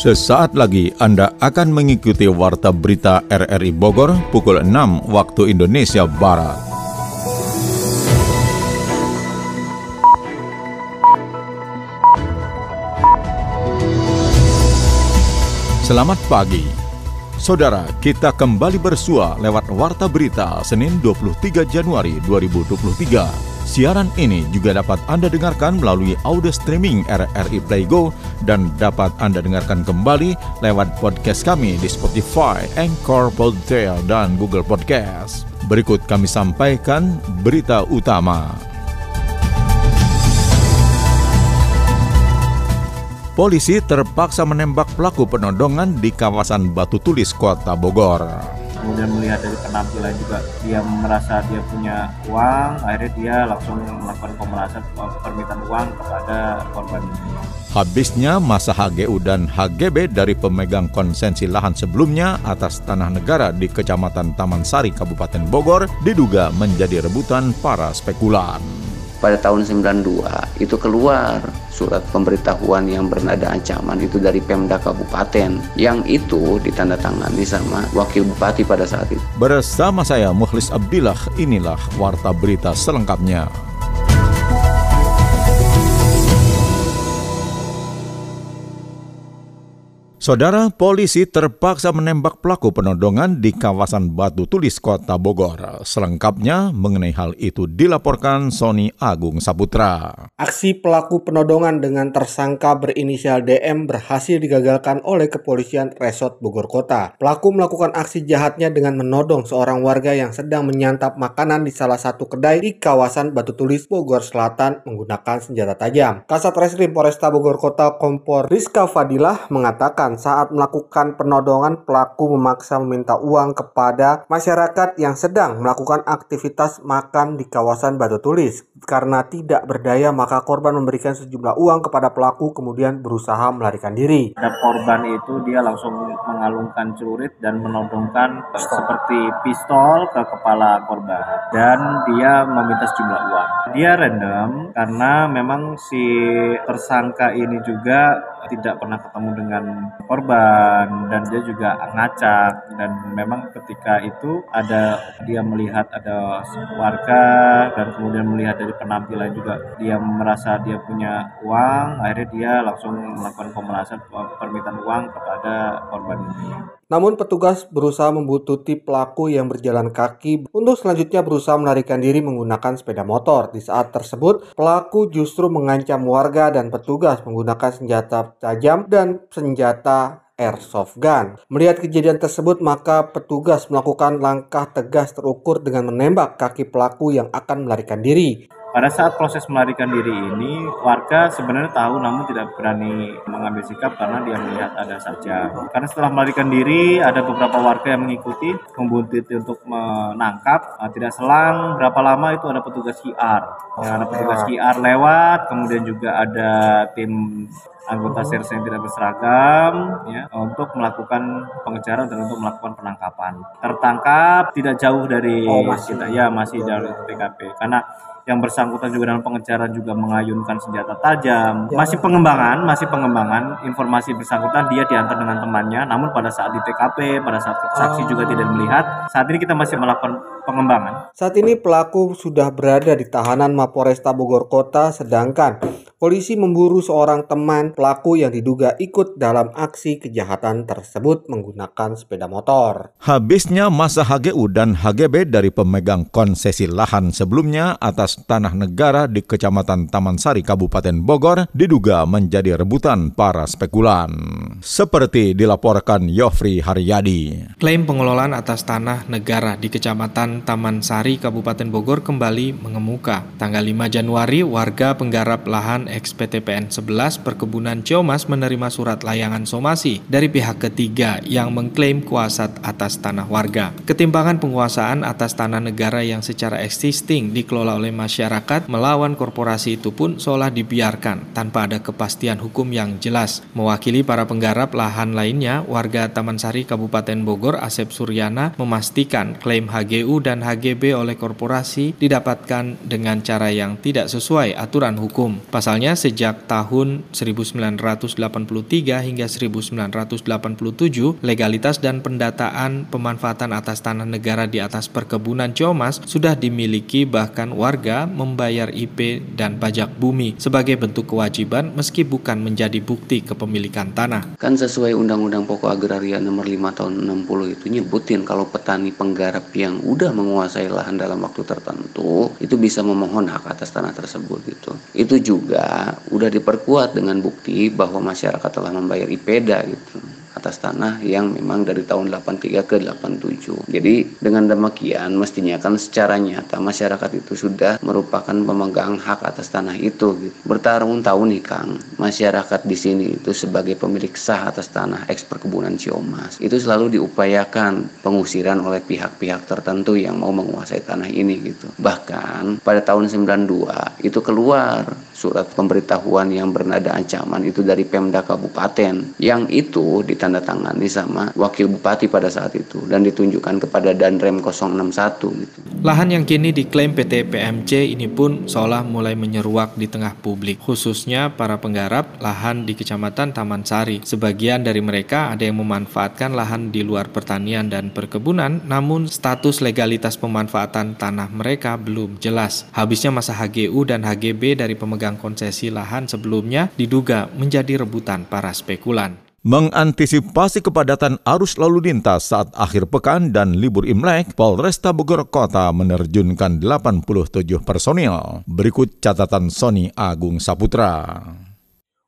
Sesaat lagi Anda akan mengikuti Warta Berita RRI Bogor pukul 6 waktu Indonesia Barat. Selamat pagi. Saudara, kita kembali bersua lewat Warta Berita Senin 23 Januari 2023. Siaran ini juga dapat Anda dengarkan melalui audio streaming RRI Play Go dan dapat Anda dengarkan kembali lewat podcast kami di Spotify, Anchor, Podtail, dan Google Podcast. Berikut kami sampaikan berita utama. Polisi terpaksa menembak pelaku penodongan di kawasan Batu Tulis, Kota Bogor kemudian melihat dari penampilan juga dia merasa dia punya uang akhirnya dia langsung melakukan pemerasan permintaan uang kepada korban. Habisnya masa HGU dan HGB dari pemegang konsensi lahan sebelumnya atas tanah negara di Kecamatan Taman Sari, Kabupaten Bogor diduga menjadi rebutan para spekulan pada tahun 92 itu keluar surat pemberitahuan yang bernada ancaman itu dari Pemda Kabupaten yang itu ditandatangani sama wakil bupati pada saat itu. Bersama saya Mukhlis Abdillah, inilah warta berita selengkapnya. Saudara polisi terpaksa menembak pelaku penodongan di kawasan Batu Tulis, Kota Bogor. Selengkapnya mengenai hal itu dilaporkan Sony Agung Saputra. Aksi pelaku penodongan dengan tersangka berinisial DM berhasil digagalkan oleh kepolisian Resort Bogor Kota. Pelaku melakukan aksi jahatnya dengan menodong seorang warga yang sedang menyantap makanan di salah satu kedai di kawasan Batu Tulis, Bogor Selatan menggunakan senjata tajam. Kasat Reskrim Polresta Bogor Kota Kompor Rizka Fadilah mengatakan saat melakukan penodongan pelaku memaksa meminta uang kepada masyarakat yang sedang melakukan aktivitas makan di kawasan Batu Tulis. Karena tidak berdaya maka korban memberikan sejumlah uang kepada pelaku kemudian berusaha melarikan diri. Ada korban itu dia langsung mengalungkan celurit dan menodongkan seperti pistol ke kepala korban dan dia meminta sejumlah uang. Dia random karena memang si tersangka ini juga tidak pernah ketemu dengan korban dan dia juga ngacak dan memang ketika itu ada dia melihat ada warga dan kemudian melihat dari penampilan juga dia merasa dia punya uang akhirnya dia langsung melakukan pemerasan permintaan uang kepada korban ini. Namun petugas berusaha membututi pelaku yang berjalan kaki untuk selanjutnya berusaha melarikan diri menggunakan sepeda motor. Di saat tersebut, pelaku justru mengancam warga dan petugas menggunakan senjata tajam dan senjata airsoft gun. Melihat kejadian tersebut, maka petugas melakukan langkah tegas terukur dengan menembak kaki pelaku yang akan melarikan diri. Pada saat proses melarikan diri ini, warga sebenarnya tahu namun tidak berani mengambil sikap karena dia melihat ada saja. Karena setelah melarikan diri, ada beberapa warga yang mengikuti, membuntuti untuk menangkap. Nah, tidak selang berapa lama itu ada petugas QR. Ya, ada petugas QR lewat, kemudian juga ada tim anggota sersen yang tidak berseragam ya untuk melakukan pengejaran dan untuk melakukan penangkapan. Tertangkap tidak jauh dari oh, masih. kita ya masih dari TKP karena yang bersangkutan juga dalam pengejaran juga mengayunkan senjata tajam. Ya. Masih pengembangan, masih pengembangan informasi bersangkutan dia diantar dengan temannya. Namun pada saat di TKP, pada saat saksi oh. juga tidak melihat. Saat ini kita masih melakukan pengembangan. Saat ini pelaku sudah berada di tahanan Mapolresta Bogor Kota sedangkan Polisi memburu seorang teman pelaku yang diduga ikut dalam aksi kejahatan tersebut menggunakan sepeda motor. Habisnya masa HGU dan HGB dari pemegang konsesi lahan sebelumnya atas tanah negara di Kecamatan Taman Sari, Kabupaten Bogor diduga menjadi rebutan para spekulan. Seperti dilaporkan Yofri Haryadi. Klaim pengelolaan atas tanah negara di Kecamatan Taman Sari, Kabupaten Bogor kembali mengemuka. Tanggal 5 Januari, warga penggarap lahan XPTPN 11 Perkebunan Ciomas menerima surat layangan somasi dari pihak ketiga yang mengklaim kuasa atas tanah warga. Ketimpangan penguasaan atas tanah negara yang secara existing dikelola oleh masyarakat melawan korporasi itu pun seolah dibiarkan tanpa ada kepastian hukum yang jelas. Mewakili para penggarap lahan lainnya, warga Taman Sari Kabupaten Bogor Asep Suryana memastikan klaim HGU dan HGB oleh korporasi didapatkan dengan cara yang tidak sesuai aturan hukum. Pasalnya Pasalnya sejak tahun 1983 hingga 1987, legalitas dan pendataan pemanfaatan atas tanah negara di atas perkebunan Ciomas sudah dimiliki bahkan warga membayar IP dan pajak bumi sebagai bentuk kewajiban meski bukan menjadi bukti kepemilikan tanah. Kan sesuai Undang-Undang Pokok Agraria nomor 5 tahun 60 itu nyebutin kalau petani penggarap yang udah menguasai lahan dalam waktu tertentu itu bisa memohon hak atas tanah tersebut gitu. Itu juga udah diperkuat dengan bukti bahwa masyarakat telah membayar IPEDA gitu atas tanah yang memang dari tahun 83 ke 87. Jadi dengan demikian mestinya kan secara nyata masyarakat itu sudah merupakan pemegang hak atas tanah itu. Gitu. Bertahun-tahun nih Kang, masyarakat di sini itu sebagai pemilik sah atas tanah eks perkebunan Ciomas itu selalu diupayakan pengusiran oleh pihak-pihak tertentu yang mau menguasai tanah ini gitu. Bahkan pada tahun 92 itu keluar surat pemberitahuan yang bernada ancaman itu dari Pemda Kabupaten yang itu ditandatangani sama wakil bupati pada saat itu dan ditunjukkan kepada Danrem 061 gitu. Lahan yang kini diklaim PT PMC ini pun seolah mulai menyeruak di tengah publik, khususnya para penggarap lahan di Kecamatan Taman Sari. Sebagian dari mereka ada yang memanfaatkan lahan di luar pertanian dan perkebunan, namun status legalitas pemanfaatan tanah mereka belum jelas. Habisnya masa HGU dan HGB dari pemegang pemegang konsesi lahan sebelumnya diduga menjadi rebutan para spekulan. Mengantisipasi kepadatan arus lalu lintas saat akhir pekan dan libur Imlek, Polresta Bogor Kota menerjunkan 87 personil. Berikut catatan Sony Agung Saputra.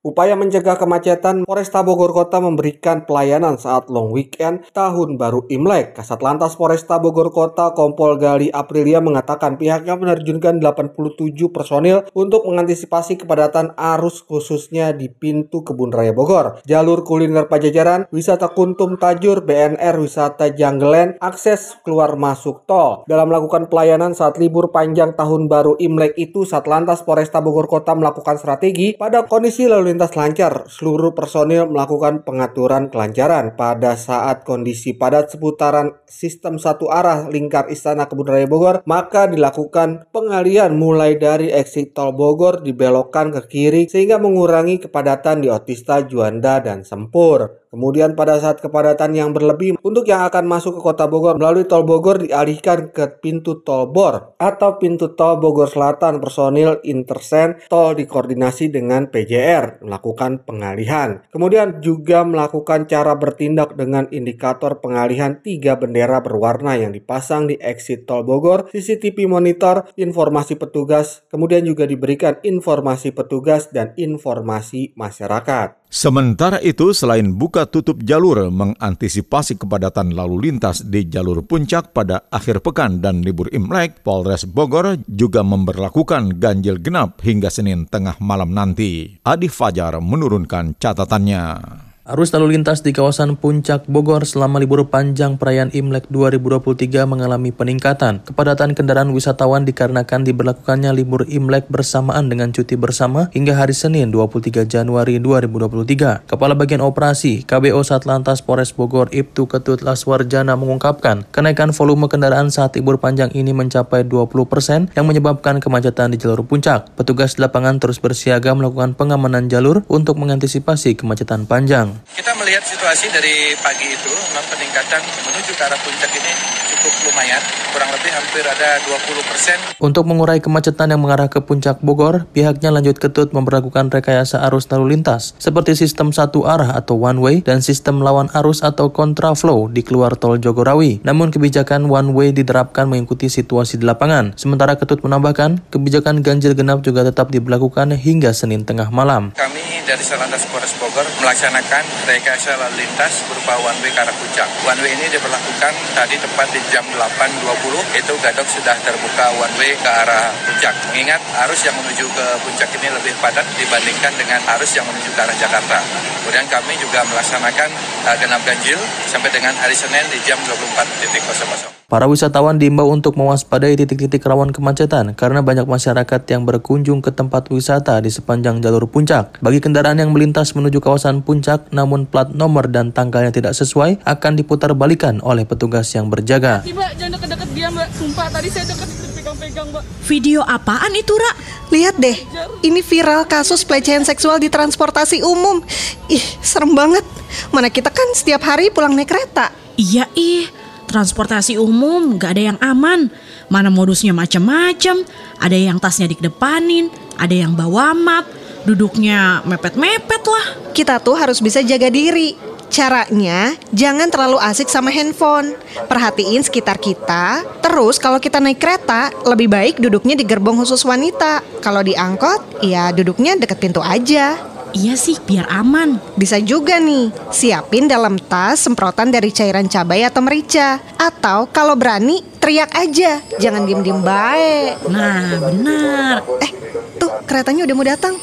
Upaya mencegah kemacetan, Polresta Bogor Kota memberikan pelayanan saat long weekend Tahun Baru Imlek. Kasat Lantas Polresta Bogor Kota Kompol Gali Aprilia mengatakan pihaknya menerjunkan 87 personil untuk mengantisipasi kepadatan arus khususnya di pintu Kebun Raya Bogor, jalur kuliner Pajajaran, wisata Kuntum Tajur, BNR, wisata Janggelen, akses keluar masuk tol. Dalam melakukan pelayanan saat libur panjang Tahun Baru Imlek itu, Satlantas Polresta Bogor Kota melakukan strategi pada kondisi lalu lintas lancar, seluruh personil melakukan pengaturan kelancaran. Pada saat kondisi padat seputaran sistem satu arah lingkar Istana Kebun Raya Bogor, maka dilakukan pengalian mulai dari exit tol Bogor dibelokkan ke kiri sehingga mengurangi kepadatan di Otista, Juanda, dan Sempur. Kemudian pada saat kepadatan yang berlebih untuk yang akan masuk ke kota Bogor melalui tol Bogor dialihkan ke pintu tol Bor atau pintu tol Bogor Selatan. Personil Intersen tol dikoordinasi dengan PJR melakukan pengalihan. Kemudian juga melakukan cara bertindak dengan indikator pengalihan tiga bendera berwarna yang dipasang di exit tol Bogor, CCTV monitor, informasi petugas, kemudian juga diberikan informasi petugas dan informasi masyarakat. Sementara itu, selain buka tutup jalur mengantisipasi kepadatan lalu lintas di jalur puncak pada akhir pekan dan libur Imlek, Polres Bogor juga memberlakukan ganjil genap hingga Senin tengah malam nanti. Adi Fajar menurunkan catatannya. Arus lalu lintas di kawasan Puncak Bogor selama libur panjang perayaan Imlek 2023 mengalami peningkatan. Kepadatan kendaraan wisatawan dikarenakan diberlakukannya libur Imlek bersamaan dengan cuti bersama hingga hari Senin 23 Januari 2023. Kepala Bagian Operasi KBO Satlantas Polres Bogor Ibtu Ketut Laswarjana mengungkapkan kenaikan volume kendaraan saat libur panjang ini mencapai 20% yang menyebabkan kemacetan di jalur puncak. Petugas lapangan terus bersiaga melakukan pengamanan jalur untuk mengantisipasi kemacetan panjang. Kita melihat situasi dari pagi itu, memang peningkatan menuju ke arah puncak ini cukup lumayan, kurang lebih hampir ada 20 persen. Untuk mengurai kemacetan yang mengarah ke puncak Bogor, pihaknya lanjut ketut memperlakukan rekayasa arus lalu lintas, seperti sistem satu arah atau one way dan sistem lawan arus atau kontraflow di keluar tol Jogorawi. Namun kebijakan one way diterapkan mengikuti situasi di lapangan. Sementara ketut menambahkan, kebijakan ganjil genap juga tetap diberlakukan hingga Senin tengah malam. Kami dari Salantas Polres Bogor melaksanakan rekayasa lalu lintas berupa one way ke arah puncak. One way ini diberlakukan tadi tepat di jam 8.20 itu Gadok sudah terbuka one way ke arah puncak. Mengingat arus yang menuju ke puncak ini lebih padat dibandingkan dengan arus yang menuju ke arah Jakarta. Kemudian kami juga melaksanakan uh, genap ganjil sampai dengan hari Senin di jam 24.00. Para wisatawan diimbau untuk mewaspadai titik-titik rawan kemacetan karena banyak masyarakat yang berkunjung ke tempat wisata di sepanjang jalur puncak. Bagi kendaraan yang melintas menuju kawasan puncak namun plat nomor dan tanggalnya tidak sesuai akan diputar balikan oleh petugas yang berjaga. Mbak, jangan deket-deket dia mbak, sumpah tadi saya deket pegang-pegang Video apaan itu, Ra? Lihat deh, ini viral kasus pelecehan seksual di transportasi umum. Ih, serem banget. Mana kita kan setiap hari pulang naik kereta. Iya, ih. Transportasi umum gak ada yang aman. Mana modusnya macam-macam. Ada yang tasnya dikedepanin, ada yang bawa map, duduknya mepet-mepet lah. Kita tuh harus bisa jaga diri. Caranya, jangan terlalu asik sama handphone. Perhatiin sekitar kita. Terus kalau kita naik kereta, lebih baik duduknya di gerbong khusus wanita. Kalau di angkot, ya duduknya deket pintu aja. Iya sih, biar aman. Bisa juga nih, siapin dalam tas semprotan dari cairan cabai atau merica. Atau kalau berani, teriak aja. Jangan diem-diem baik. Nah, benar. Eh, tuh keretanya udah mau datang.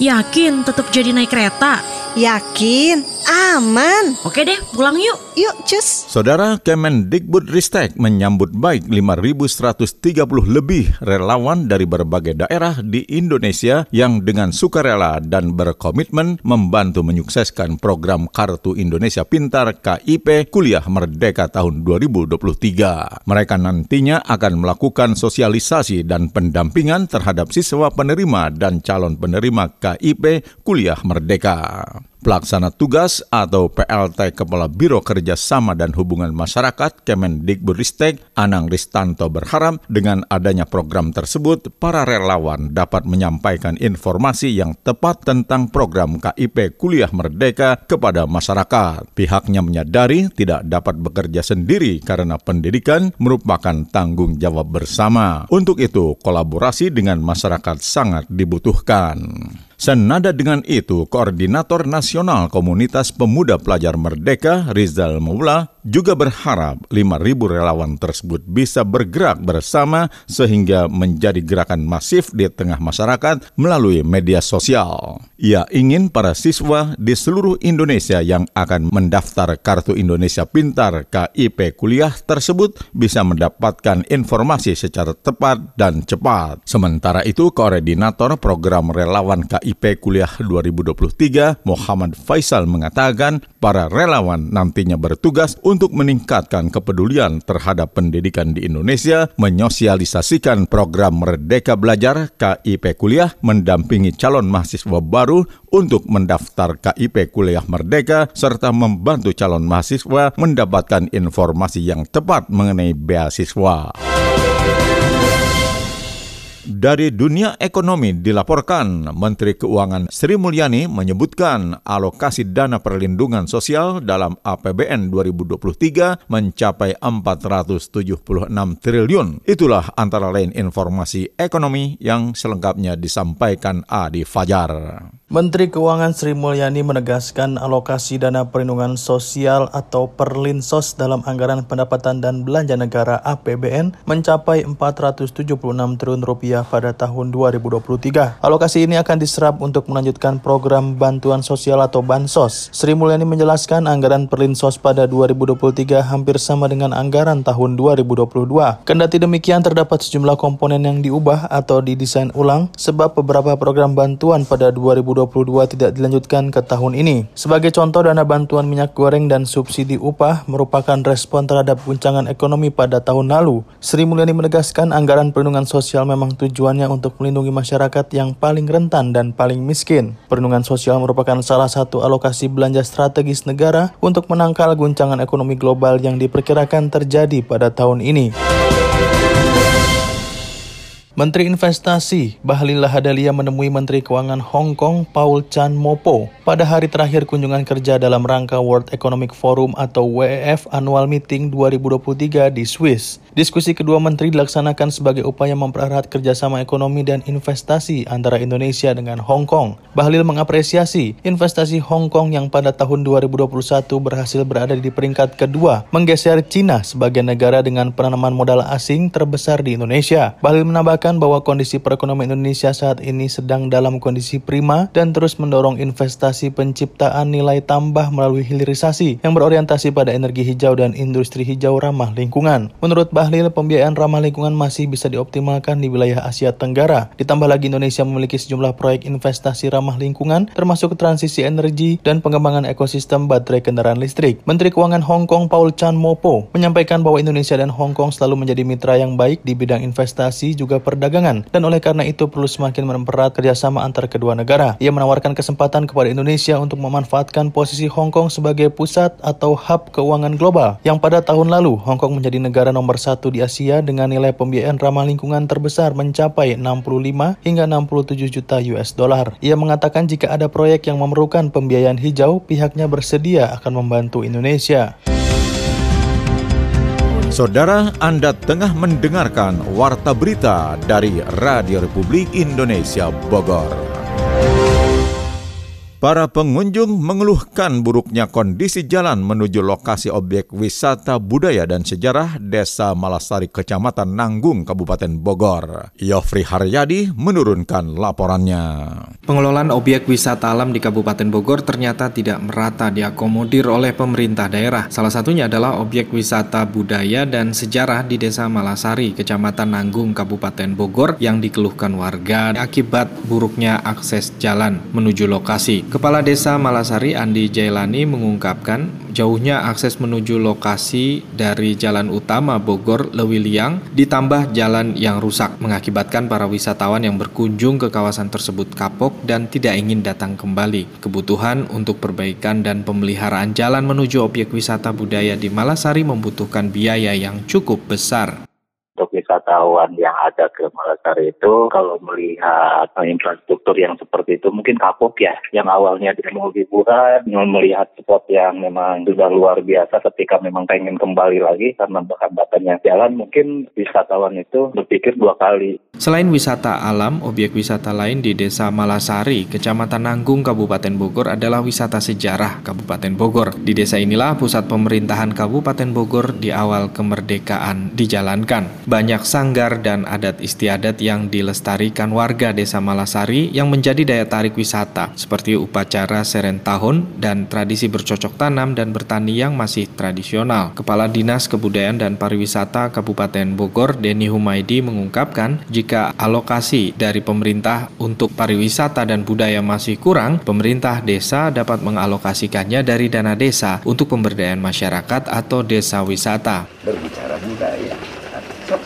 Yakin tetap jadi naik kereta? Yakin, aman. Oke deh, pulang yuk. Yuk, cus. Saudara Kemendikbud Ristek menyambut baik 5.130 lebih relawan dari berbagai daerah di Indonesia yang dengan sukarela dan berkomitmen membantu menyukseskan program Kartu Indonesia Pintar KIP Kuliah Merdeka tahun 2023. Mereka nantinya akan melakukan sosialisasi dan pendampingan terhadap siswa penerima dan calon penerima KIP Kuliah Merdeka. gmail.com. Pelaksana tugas atau PLT Kepala Biro Kerjasama dan Hubungan Masyarakat Kemendikbudristek Anang Ristanto berharap dengan adanya program tersebut, para relawan dapat menyampaikan informasi yang tepat tentang program KIP Kuliah Merdeka kepada masyarakat. Pihaknya menyadari tidak dapat bekerja sendiri karena pendidikan merupakan tanggung jawab bersama. Untuk itu, kolaborasi dengan masyarakat sangat dibutuhkan. Senada dengan itu, Koordinator Nasional Komunitas Pemuda Pelajar Merdeka Rizal Maula juga berharap 5.000 relawan tersebut bisa bergerak bersama sehingga menjadi gerakan masif di tengah masyarakat melalui media sosial. Ia ingin para siswa di seluruh Indonesia yang akan mendaftar Kartu Indonesia Pintar KIP kuliah tersebut bisa mendapatkan informasi secara tepat dan cepat. Sementara itu, Koordinator Program Relawan KIP Kuliah 2023 Muhammad Faisal mengatakan para relawan nantinya bertugas untuk meningkatkan kepedulian terhadap pendidikan di Indonesia, menyosialisasikan program Merdeka Belajar KIP Kuliah, mendampingi calon mahasiswa baru untuk mendaftar KIP Kuliah Merdeka, serta membantu calon mahasiswa mendapatkan informasi yang tepat mengenai beasiswa. Dari dunia ekonomi dilaporkan Menteri Keuangan Sri Mulyani menyebutkan alokasi dana perlindungan sosial dalam APBN 2023 mencapai 476 triliun. Itulah antara lain informasi ekonomi yang selengkapnya disampaikan Adi Fajar. Menteri Keuangan Sri Mulyani menegaskan alokasi dana perlindungan sosial atau Perlinsos dalam anggaran pendapatan dan belanja negara APBN mencapai 476 triliun rupiah pada tahun 2023. Alokasi ini akan diserap untuk melanjutkan program bantuan sosial atau Bansos. Sri Mulyani menjelaskan anggaran Perlinsos pada 2023 hampir sama dengan anggaran tahun 2022. Kendati demikian terdapat sejumlah komponen yang diubah atau didesain ulang sebab beberapa program bantuan pada 2022 2022 tidak dilanjutkan ke tahun ini. Sebagai contoh, dana bantuan minyak goreng dan subsidi upah merupakan respon terhadap guncangan ekonomi pada tahun lalu. Sri Mulyani menegaskan anggaran perlindungan sosial memang tujuannya untuk melindungi masyarakat yang paling rentan dan paling miskin. Perlindungan sosial merupakan salah satu alokasi belanja strategis negara untuk menangkal guncangan ekonomi global yang diperkirakan terjadi pada tahun ini. Menteri Investasi Bahlil Lahadalia menemui Menteri Keuangan Hong Kong Paul Chan Mopo pada hari terakhir kunjungan kerja dalam rangka World Economic Forum atau WEF Annual Meeting 2023 di Swiss. Diskusi kedua menteri dilaksanakan sebagai upaya mempererat kerjasama ekonomi dan investasi antara Indonesia dengan Hong Kong. Bahlil mengapresiasi investasi Hong Kong yang pada tahun 2021 berhasil berada di peringkat kedua, menggeser Cina sebagai negara dengan penanaman modal asing terbesar di Indonesia. Bahlil menambahkan bahwa kondisi perekonomian Indonesia saat ini sedang dalam kondisi prima dan terus mendorong investasi penciptaan nilai tambah melalui hilirisasi yang berorientasi pada energi hijau dan industri hijau ramah lingkungan. Menurut Bahlil, pembiayaan ramah lingkungan masih bisa dioptimalkan di wilayah Asia Tenggara. Ditambah lagi Indonesia memiliki sejumlah proyek investasi ramah lingkungan, termasuk transisi energi dan pengembangan ekosistem baterai kendaraan listrik. Menteri Keuangan Hong Kong Paul Chan Mopo menyampaikan bahwa Indonesia dan Hong Kong selalu menjadi mitra yang baik di bidang investasi juga perdagangan, dan oleh karena itu perlu semakin mempererat kerjasama antar kedua negara. Ia menawarkan kesempatan kepada Indonesia untuk memanfaatkan posisi Hong Kong sebagai pusat atau hub keuangan global, yang pada tahun lalu Hong Kong menjadi negara nomor satu di Asia dengan nilai pembiayaan ramah lingkungan terbesar mencapai 65 hingga 67 juta US dollar. Ia mengatakan jika ada proyek yang memerlukan pembiayaan hijau, pihaknya bersedia akan membantu Indonesia. Saudara, Anda tengah mendengarkan Warta Berita dari Radio Republik Indonesia Bogor. Para pengunjung mengeluhkan buruknya kondisi jalan menuju lokasi objek wisata budaya dan sejarah Desa Malasari, Kecamatan Nanggung, Kabupaten Bogor. Yofri Haryadi menurunkan laporannya. Pengelolaan objek wisata alam di Kabupaten Bogor ternyata tidak merata diakomodir oleh pemerintah daerah. Salah satunya adalah objek wisata budaya dan sejarah di Desa Malasari, Kecamatan Nanggung, Kabupaten Bogor yang dikeluhkan warga akibat buruknya akses jalan menuju lokasi. Kepala Desa Malasari Andi Jailani mengungkapkan jauhnya akses menuju lokasi dari jalan utama Bogor Lewiliang ditambah jalan yang rusak mengakibatkan para wisatawan yang berkunjung ke kawasan tersebut kapok dan tidak ingin datang kembali. Kebutuhan untuk perbaikan dan pemeliharaan jalan menuju objek wisata budaya di Malasari membutuhkan biaya yang cukup besar wisatawan yang ada ke Malasari itu kalau melihat infrastruktur yang seperti itu mungkin kapok ya. Yang awalnya dia mau liburan, melihat spot yang memang sudah luar biasa ketika memang pengen kembali lagi karena bahan jalan mungkin wisatawan itu berpikir dua kali. Selain wisata alam, objek wisata lain di Desa Malasari, Kecamatan Nanggung, Kabupaten Bogor adalah wisata sejarah Kabupaten Bogor. Di desa inilah pusat pemerintahan Kabupaten Bogor di awal kemerdekaan dijalankan. Banyak sanggar dan adat istiadat yang dilestarikan warga Desa Malasari yang menjadi daya tarik wisata, seperti upacara seren tahun dan tradisi bercocok tanam dan bertani yang masih tradisional. Kepala Dinas Kebudayaan dan Pariwisata Kabupaten Bogor, Denny Humaydi mengungkapkan jika alokasi dari pemerintah untuk pariwisata dan budaya masih kurang, pemerintah desa dapat mengalokasikannya dari dana desa untuk pemberdayaan masyarakat atau desa wisata. Berbicara budaya,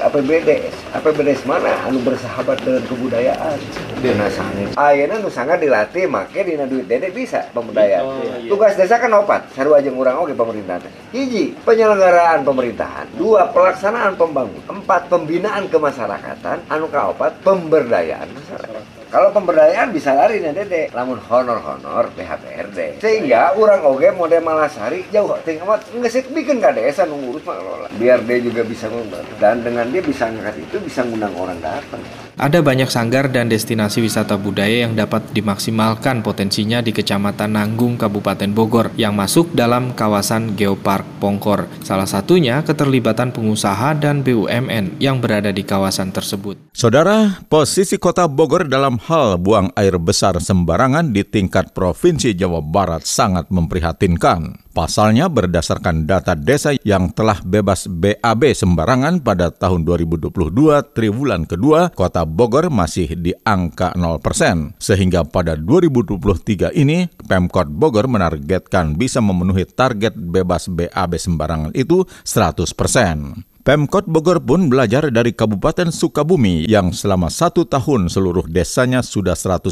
APBD APBD mana? Anu bersahabat dengan kebudayaan. Dina sangat ayeuna nu sangat dilatih make dina duit dede bisa pemberdayaan oh, iya. tugas desa kan opat sarua jeung urang oge pemerintahan hiji penyelenggaraan pemerintahan. Dua pelaksanaan pembangunan. Empat pembinaan kemasyarakatan. Anu kaopat pemberdayaan. masyarakat kalau pemberdayaan bisa lari nih dede, lamun honor-honor PHPRD. Sehingga orang oge mode Malasari jauh tinggal amat nggak bikin desa ngurus mengelola. Biar dia juga bisa ngundang dan dengan dia bisa ngangkat itu bisa ngundang orang datang. Ada banyak sanggar dan destinasi wisata budaya yang dapat dimaksimalkan potensinya di Kecamatan Nanggung, Kabupaten Bogor yang masuk dalam kawasan Geopark Pongkor. Salah satunya keterlibatan pengusaha dan BUMN yang berada di kawasan tersebut. Saudara, posisi kota Bogor dalam hal buang air besar sembarangan di tingkat Provinsi Jawa Barat sangat memprihatinkan. Pasalnya berdasarkan data desa yang telah bebas BAB sembarangan pada tahun 2022 triwulan kedua, kota Bogor masih di angka 0%. Sehingga pada 2023 ini, Pemkot Bogor menargetkan bisa memenuhi target bebas BAB sembarangan itu 100%. Pemkot Bogor pun belajar dari Kabupaten Sukabumi yang selama satu tahun seluruh desanya sudah 100%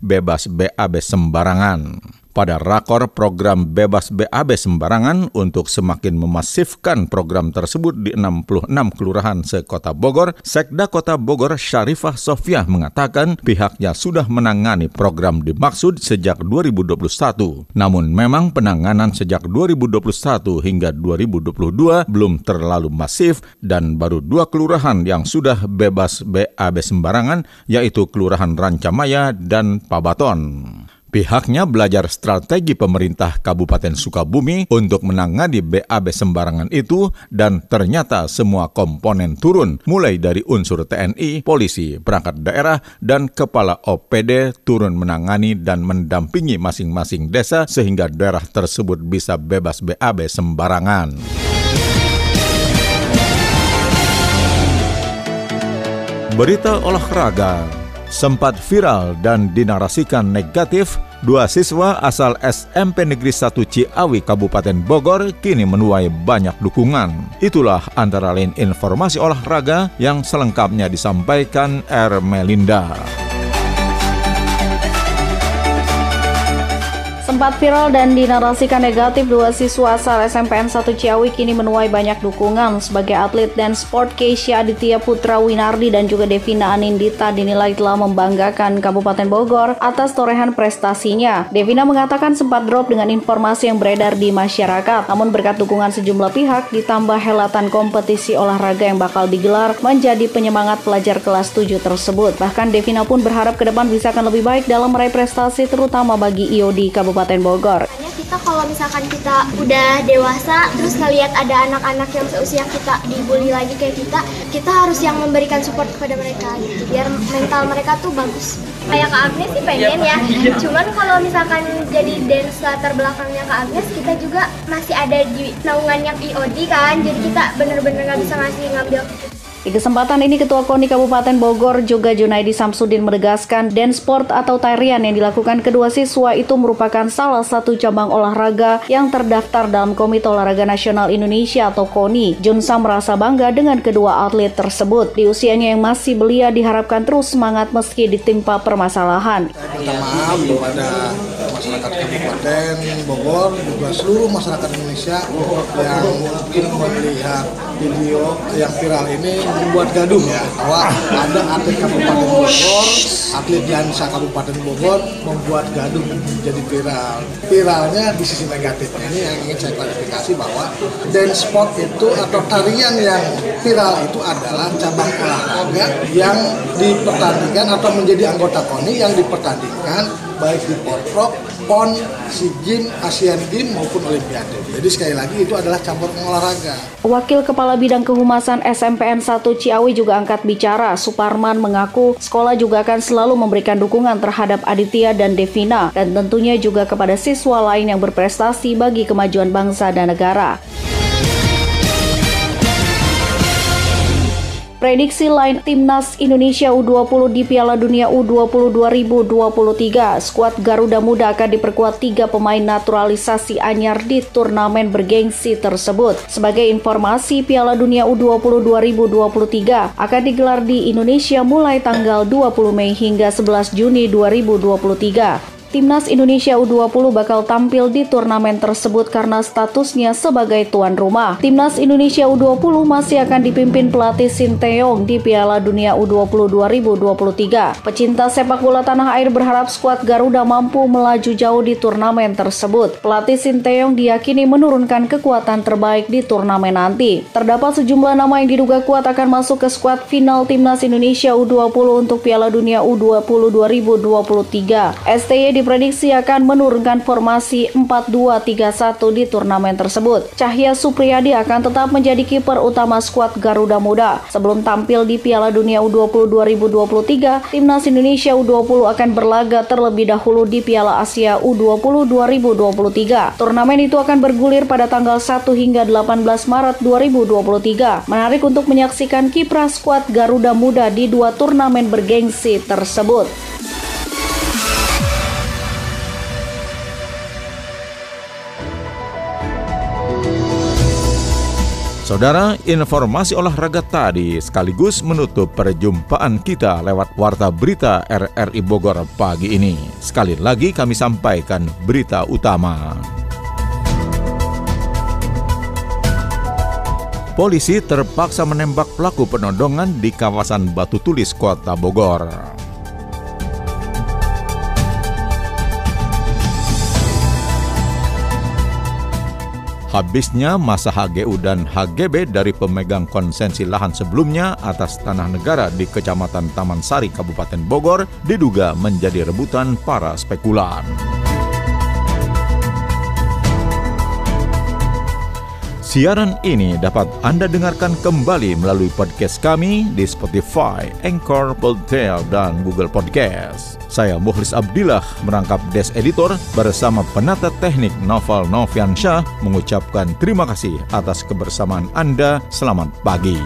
bebas BAB sembarangan pada rakor program bebas BAB sembarangan untuk semakin memasifkan program tersebut di 66 kelurahan sekota Bogor, Sekda Kota Bogor Syarifah Sofia mengatakan pihaknya sudah menangani program dimaksud sejak 2021. Namun memang penanganan sejak 2021 hingga 2022 belum terlalu masif dan baru dua kelurahan yang sudah bebas BAB sembarangan yaitu Kelurahan Rancamaya dan Pabaton. Pihaknya belajar strategi pemerintah Kabupaten Sukabumi untuk menangani BAB sembarangan itu dan ternyata semua komponen turun mulai dari unsur TNI, polisi, perangkat daerah, dan kepala OPD turun menangani dan mendampingi masing-masing desa sehingga daerah tersebut bisa bebas BAB sembarangan. Berita olahraga sempat viral dan dinarasikan negatif Dua siswa asal SMP Negeri 1 Ciawi Kabupaten Bogor kini menuai banyak dukungan. Itulah antara lain informasi olahraga yang selengkapnya disampaikan Ermelinda. Sempat viral dan dinarasikan negatif dua siswa asal SMPN 1 Ciawi kini menuai banyak dukungan sebagai atlet dan sport Keisha Aditya Putra Winardi dan juga Devina Anindita dinilai telah membanggakan Kabupaten Bogor atas torehan prestasinya. Devina mengatakan sempat drop dengan informasi yang beredar di masyarakat, namun berkat dukungan sejumlah pihak ditambah helatan kompetisi olahraga yang bakal digelar menjadi penyemangat pelajar kelas 7 tersebut. Bahkan Devina pun berharap ke depan bisa akan lebih baik dalam meraih prestasi terutama bagi IO di Kabupaten Kabupaten Bogor. Kita kalau misalkan kita udah dewasa, terus ngelihat ada anak-anak yang seusia kita dibully lagi kayak kita, kita harus yang memberikan support kepada mereka gitu, biar mental mereka tuh bagus. Kayak Kak Agnes sih pengen ya, cuman kalau misalkan jadi dance latar belakangnya Kak Agnes, kita juga masih ada di naungannya IOD kan, jadi kita bener-bener nggak bisa ngasih ngambil di kesempatan ini Ketua KONI Kabupaten Bogor juga Junaidi Samsudin menegaskan dance sport atau tarian yang dilakukan kedua siswa itu merupakan salah satu cabang olahraga yang terdaftar dalam Komite Olahraga Nasional Indonesia atau KONI. Junsa merasa bangga dengan kedua atlet tersebut. Di usianya yang masih belia diharapkan terus semangat meski ditimpa permasalahan. Minta maaf kepada masyarakat Kabupaten Bogor juga seluruh masyarakat Indonesia yang mungkin melihat video yang viral ini membuat gaduh ya bahwa ada atlet Kabupaten Bogor, atlet Jansa Kabupaten Bogor membuat gaduh menjadi viral. Viralnya di sisi negatifnya ini yang ingin saya klarifikasi bahwa dance sport itu atau tarian yang viral itu adalah cabang olahraga yang dipertandingkan atau menjadi anggota KONI yang dipertandingkan baik di Porprov, PON, SEA Games, ASEAN Games maupun Olimpiade. Jadi sekali lagi itu adalah campur olahraga. Wakil Kepala Bidang Kehumasan SMPN 1 Ciawi juga angkat bicara. Suparman mengaku sekolah juga akan selalu memberikan dukungan terhadap Aditya dan Devina dan tentunya juga kepada siswa lain yang berprestasi bagi kemajuan bangsa dan negara. Prediksi lain Timnas Indonesia U20 di Piala Dunia U20 2023. Skuad Garuda Muda akan diperkuat tiga pemain naturalisasi anyar di turnamen bergengsi tersebut. Sebagai informasi, Piala Dunia U20 2023 akan digelar di Indonesia mulai tanggal 20 Mei hingga 11 Juni 2023. Timnas Indonesia U20 bakal tampil di turnamen tersebut karena statusnya sebagai tuan rumah. Timnas Indonesia U20 masih akan dipimpin pelatih Sinteyong di Piala Dunia U20 2023. Pecinta sepak bola tanah air berharap skuad Garuda mampu melaju jauh di turnamen tersebut. Pelatih Sinteyong diyakini menurunkan kekuatan terbaik di turnamen nanti. Terdapat sejumlah nama yang diduga kuat akan masuk ke skuad final Timnas Indonesia U20 untuk Piala Dunia U20 2023. STY di diprediksi akan menurunkan formasi 4-2-3-1 di turnamen tersebut. Cahya Supriyadi akan tetap menjadi kiper utama skuad Garuda Muda. Sebelum tampil di Piala Dunia U20 2023, Timnas Indonesia U20 akan berlaga terlebih dahulu di Piala Asia U20 2023. Turnamen itu akan bergulir pada tanggal 1 hingga 18 Maret 2023. Menarik untuk menyaksikan kiprah skuad Garuda Muda di dua turnamen bergengsi tersebut. Saudara, informasi olahraga tadi sekaligus menutup perjumpaan kita lewat Warta Berita RRI Bogor pagi ini. Sekali lagi kami sampaikan berita utama. Polisi terpaksa menembak pelaku penodongan di kawasan Batu Tulis, Kota Bogor. Habisnya masa HGU dan HGB dari pemegang konsensi lahan sebelumnya atas tanah negara di Kecamatan Taman Sari, Kabupaten Bogor, diduga menjadi rebutan para spekulan. Siaran ini dapat Anda dengarkan kembali melalui podcast kami di Spotify, Anchor, Podtail, dan Google Podcast. Saya Muhlis Abdillah merangkap Des Editor bersama penata teknik Novel Noviansyah mengucapkan terima kasih atas kebersamaan Anda. Selamat pagi.